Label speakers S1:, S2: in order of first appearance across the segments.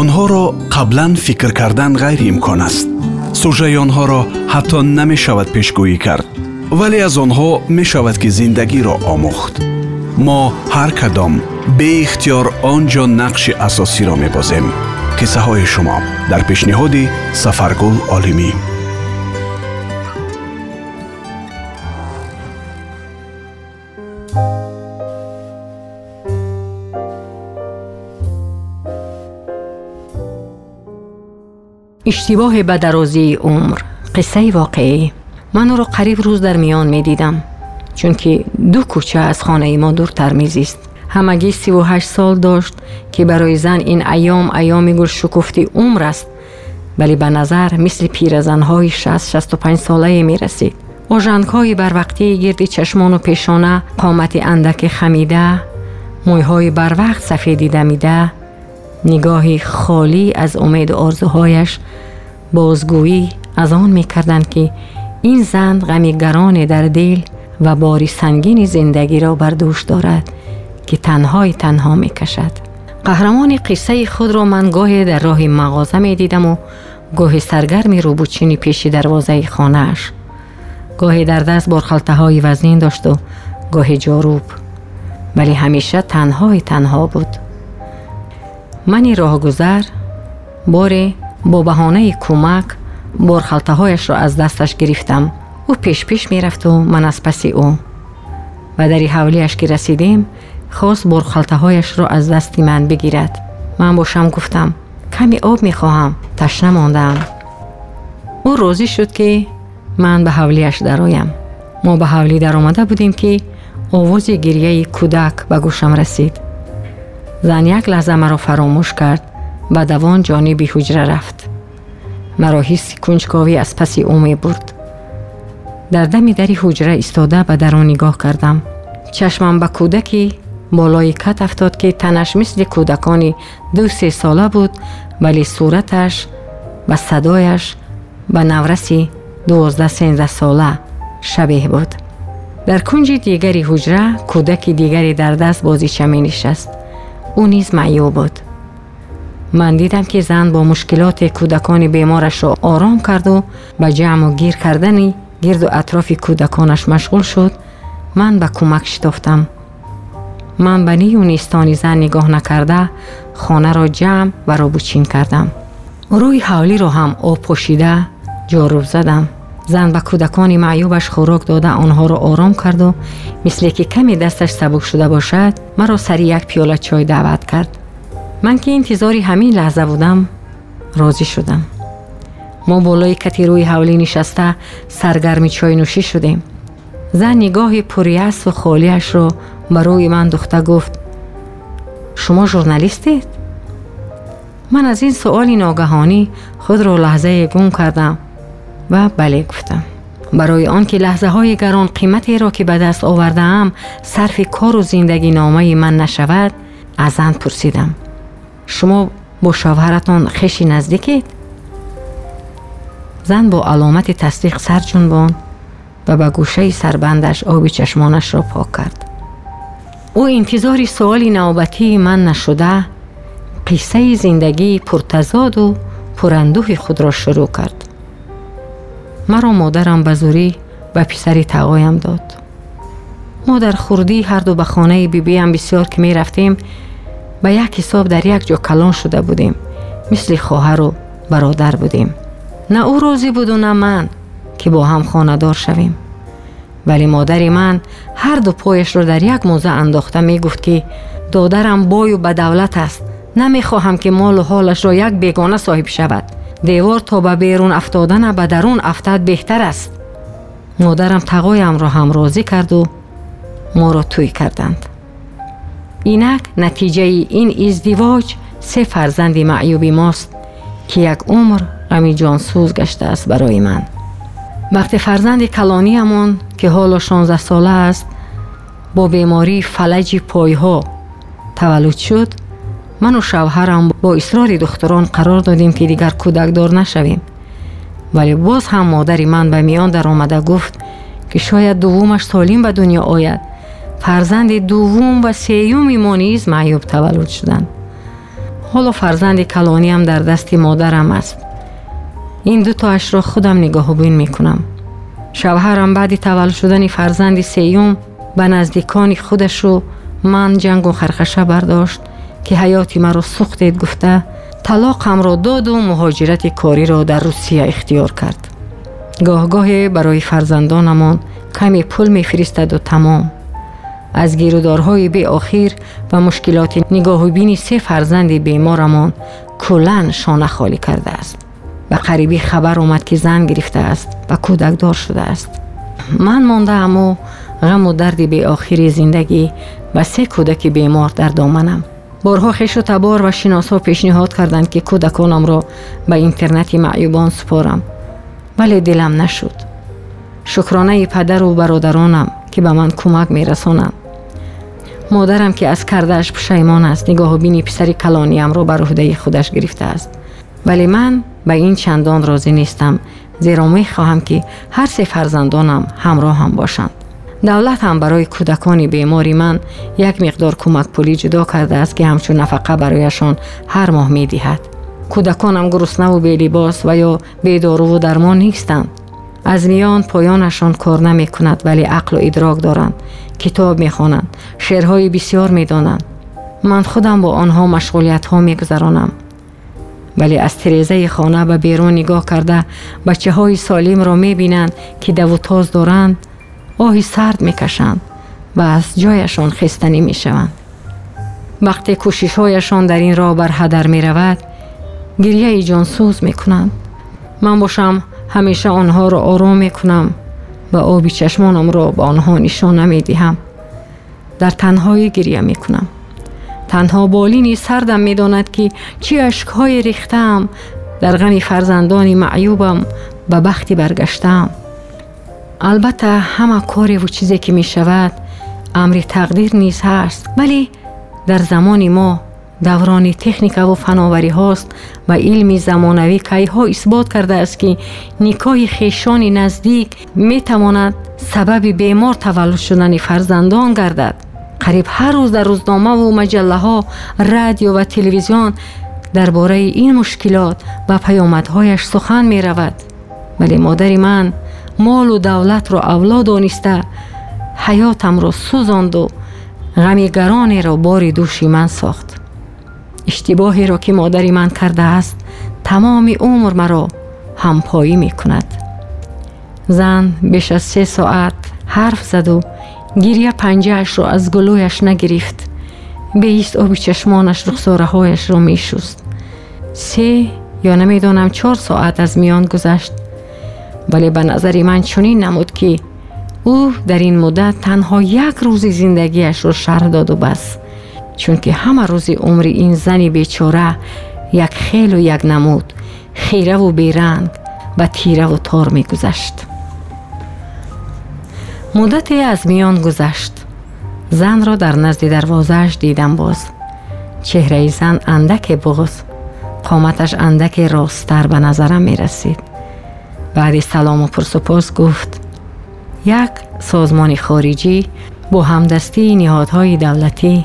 S1: онҳоро қаблан фикр кардан ғайриимкон аст. Сужаи онҳоро ҳатто намешавад пешгӯӣ кард вале аз онҳо мешавад ки зиндагиро омӯхт. Мо ҳар кадом беихтиёр он ҷо нақши асосиро мебозем. Қиссаҳои шумо. Дар пешниҳоди сафаргул олимӣ
S2: иштибоҳе ба дарозии умр. Қиссаи воқеӣ. Ман ӯро қариб рӯз дар миён медидам чунки ду кӯча аз хонаи мо дуртар мезист. Ҳамагӣ сиву ҳашт сол дошт ки барои зан ин айём айёми гулшукуфти умр аст вале ба назар мисли пиразанҳои шаст шасту панҷсолае мерасид ожангҳои барвақтии гирди чашмону пешона қомати андаке хамида мӯйҳои барвақт نگاهی خالی از امید و آرزوهایش بازگویی از آن می کردند که این زن غمیگران در دل و باری سنگین زندگی را بر دوش دارد که تنهای تنها می کشد. قهرمان قصه خود را من گاهی در راه مغازه می دیدم و گاهی سرگرم روبوچین پیش دروازه خانهاش. گاهی در دست برخلته های وزین داشت و گاهی جاروب. ولی همیشه تنهای تنها بود. мани роҳгузар боре бо баҳонаи кӯмак борхалтаҳояшро аз дасташ гирифтам ӯ пешпеш мерафту ман аз паси ӯ ба дари ҳавлияш ки расидем хост борхалтаҳояшро аз дасти ман бигирад ман бошам гуфтам каме об мехоҳам ташна мондаам ӯ розӣ шуд ки ман ба ҳавлияш дароям мо ба ҳавлӣ даромада будем ки овози гирьяи кӯдак ба гӯшам расид زن یک لحظه مرا فراموش کرد و دوان جانبی حجره رفت. مرا حس کنجکاوی از پسی او برد. در دم دری حجره ایستاده به در نگاه کردم. چشمم به کودکی بالای کت افتاد که تنش مثل کودکانی دو سه ساله بود ولی صورتش و صدایش به نورسی دوازده سینزده ساله شبیه بود. در کنج دیگری حجره کودک دیگری در دست بازی می نشست او نیز معیوب بود. من دیدم که زن با مشکلات کودکان بیمارش را آرام کرد و به جمع و گیر کردن گرد و اطراف کودکانش مشغول شد. من به کمک شتافتم من به نیونیستانی زن نگاه نکرده خانه را جمع و را بوچین کردم. روی حالی را هم آب پوشیده جاروب زدم. зан ба кӯдакони маъюбаш хӯрок дода онҳоро ором карду мисле ки каме дасташ сабук шуда бошад маро сари як пиёла чой даъват кард ман ки интизори ҳамин лаҳза будам розӣ шудам мо болои кати рӯи ҳавлӣ нишаста саргарми чойнӯшӣ шудем зан нигоҳи пуриасву холиашро ба рӯи ман духта гуфт шумо журналистед ман аз ин суоли ногаҳонӣ худро лаҳзае гум кардам و بله گفتم. برای آنکه لحظه های گران قیمتی را که به دست آوردم صرف کار و زندگی نامه من نشود از آن پرسیدم. شما با شوهرتان خشی نزدیکید؟ زن با علامت تصدیق سر جنبان و به گوشه سربندش آب چشمانش را پاک کرد. او انتظار سوال نوبتی من نشده قصه زندگی پرتزاد و پرندوه خود را شروع کرد. مرا مادرم به زوری به پسری تقایم داد. ما در خوردی هر دو به خانه بیبی هم بسیار که می رفتیم. به یک حساب در یک جا کلان شده بودیم. مثل خواهر و برادر بودیم. نه او روزی بود و نه من که با هم خاندار شویم. ولی مادر من هر دو پایش رو در یک موزه انداخته می گفت که دادرم بای و به دولت است. نمی‌خواهم که مال و حالش را یک بیگانه صاحب شود. девор то ба берун афтодана ба дарун афтад беҳтар аст модарам тағоямро ҳам розӣ карду моро тӯй карданд инак натиҷаи ин издивоҷ се фарзанди маъюби мост ки як умр ғами ҷонсӯз гаштааст барои ман вақте фарзанди калониамон ки ҳоло шонздаҳ сола аст бо бемории фалаҷи пойҳо таваллуд шуд ману шавҳарам бо исрори духтурон қарор додем ки дигар кӯдакдор нашавем вале боз ҳам модари ман ба миён даромада гуфт ки шояд дуввумаш солим ба дунё ояд фарзанди дуввум ва сеюми мо низ маъюб таваллуд шуданд ҳоло фарзанди калониам дар дасти модарам аст ин дутоашро худам нигоҳубин мекунам шавҳарам баъди таваллуд шудани фарзанди сеюм ба наздикони худашу ман ҷангу хархаша бардошт و که حیاتی مرا سوختید گفته طلاقم را داد و مهاجرت کاری را در روسیه اختیار کرد. گاه گاه برای فرزندانمان کمی پول می فرستد و تمام. از گیرودارهای به آخر و مشکلات نگاه بینی سه فرزند بیمارمان کلن شانه خالی کرده است. به قریبی خبر اومد که زن گرفته است و کودکدار شده است. من مانده اما غم و دردی به آخری زندگی و سه کودک بیمار در دامنم. بارها خیش و تبار و شناس ها پیشنهاد کردند که کودکانم را به اینترنت معیوبان سپارم. ولی دلم نشد. شکرانه پدر و برادرانم که به من کمک می رسانند مادرم که از کردهش پشیمان است نگاه بینی پسری کلانیم را بر عهده خودش گرفته است. ولی من به این چندان راضی نیستم زیرا می خواهم که هر سه فرزندانم همراه هم باشند. دولت هم برای کودکان بیماری من یک مقدار کمک پولی جدا کرده است که همچون نفقه برایشان هر ماه می دهد. کودکانم گرسنه و بی لباس و یا بی دارو و درمان نیستند. از میان پایانشان کار نمی کند ولی عقل و ادراک دارند. کتاب می خوانند. شعرهای بسیار می دانند. من خودم با آنها مشغولیت ها می گذرانم. ولی از تریزه خانه به بیرون نگاه کرده بچه های سالم را می بینند که دو تاز دارند آهی سرد می‌کشند و از جایشان خستنی می شوند. وقتی کوشش هایشان در این راه بر هدر می رود گریه جانسوز می کنند. من باشم همیشه آنها را آرام می کنم و آبی چشمانم را به آنها نشان نمی دهم. در تنهایی گریه می کنم. تنها بالینی سردم می داند که چی اشکهای ریختم در غم فرزندانی معیوبم به بختی برگشتم. البته همه کاری و چیزی که می شود امر تقدیر نیز هست ولی در زمان ما دوران تکنیک و فناوری هاست و علم زمانوی که ها اثبات کرده است که نکای خیشان نزدیک می تواند سبب بیمار تولد شدن فرزندان گردد قریب هر روز در روزنامه و مجله ها رادیو و تلویزیون درباره این مشکلات و پیامدهایش سخن می رود ولی مادر من مال و دولت را اولاد دانسته حیاتم را سوزاند و غمی گرانی را بار دوشی من ساخت اشتباهی را که مادری من کرده است تمام عمر مرا همپایی می کند زن بیش از سه ساعت حرف زد و گیریه پنجهش را از گلویش نگرفت به ایست آبی چشمانش رخصاره هایش را می شست سه یا نمی‌دانم چهار ساعت از میان گذشت ولی به نظر من چنین نمود که او در این مدت تنها یک روز زندگیش رو شرح داد و بس. چون که همه روز عمر این زنی بیچاره یک خیل و یک بعد سلام و پرسپاس گفت یک سازمان خارجی با همدستی نهادهای دولتی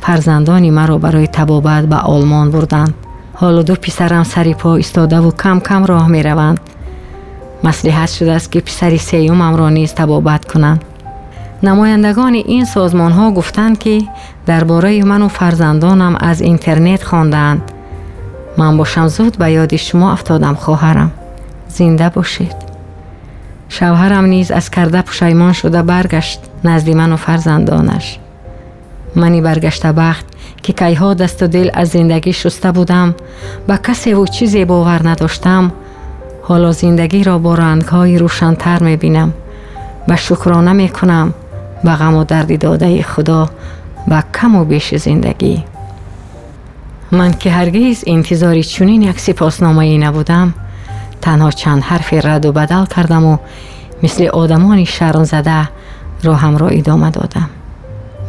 S2: فرزندانی مرا برای تبابت به آلمان بردند. حالا دو پسرم سری پا ایستاده و کم کم راه می روند. مسلحت شده است که پسری سیومم را نیز تبابت کنند. نمایندگان این سازمان ها گفتند که درباره من و فرزندانم از اینترنت خواندند. من باشم زود به یاد شما افتادم خواهرم. زنده باشید. شوهرم نیز از کرده پشیمان شده برگشت نزد من و فرزندانش. منی برگشته بخت که کیها دست و دل از زندگی شسته بودم. به کسی و چیزی باور نداشتم. حالا زندگی را با رنگهای روشنتر می بینم و شکرانه می کنم به غم و دردی داده خدا. و کم و بیش زندگی. من که هرگیز انتظاری چونین یک سپاسنامه ای نبودم. کردم و مثل آدمانی شرم زده راهم را ادامه دادم.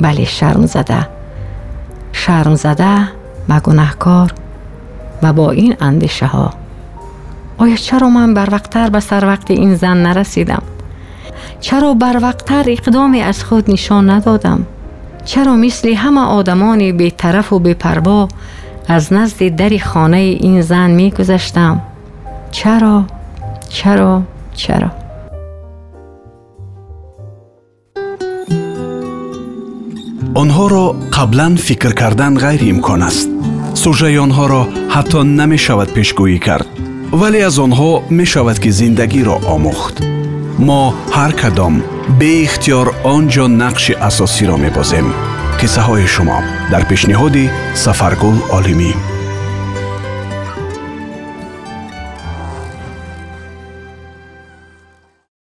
S2: بله شرم زده. شرم زده و گناهکار و با این اندیشه ها. آیا چرا من بر وقتتر به سر وقت این زن نرسیدم؟ چرا بر وقتتر اقدامی از خود نشان ندادم؟ چرا مثل همه آدمان طرف و پروا از نزد در خانه این زن می чаро чаро чаро.
S1: Онҳоро қаблан фикр кардан ғайриимкон аст. Сӯжаи онҳоро ҳатто намешавад пешгӯӣ кард вале аз онҳо мешавад ки зиндагиро омӯхт. Мо ҳар кадом беихтиёр он ҷо нақши асосиро мебозем қиссаҳои шумо. Дар пешниҳоди сафаргул олимӣ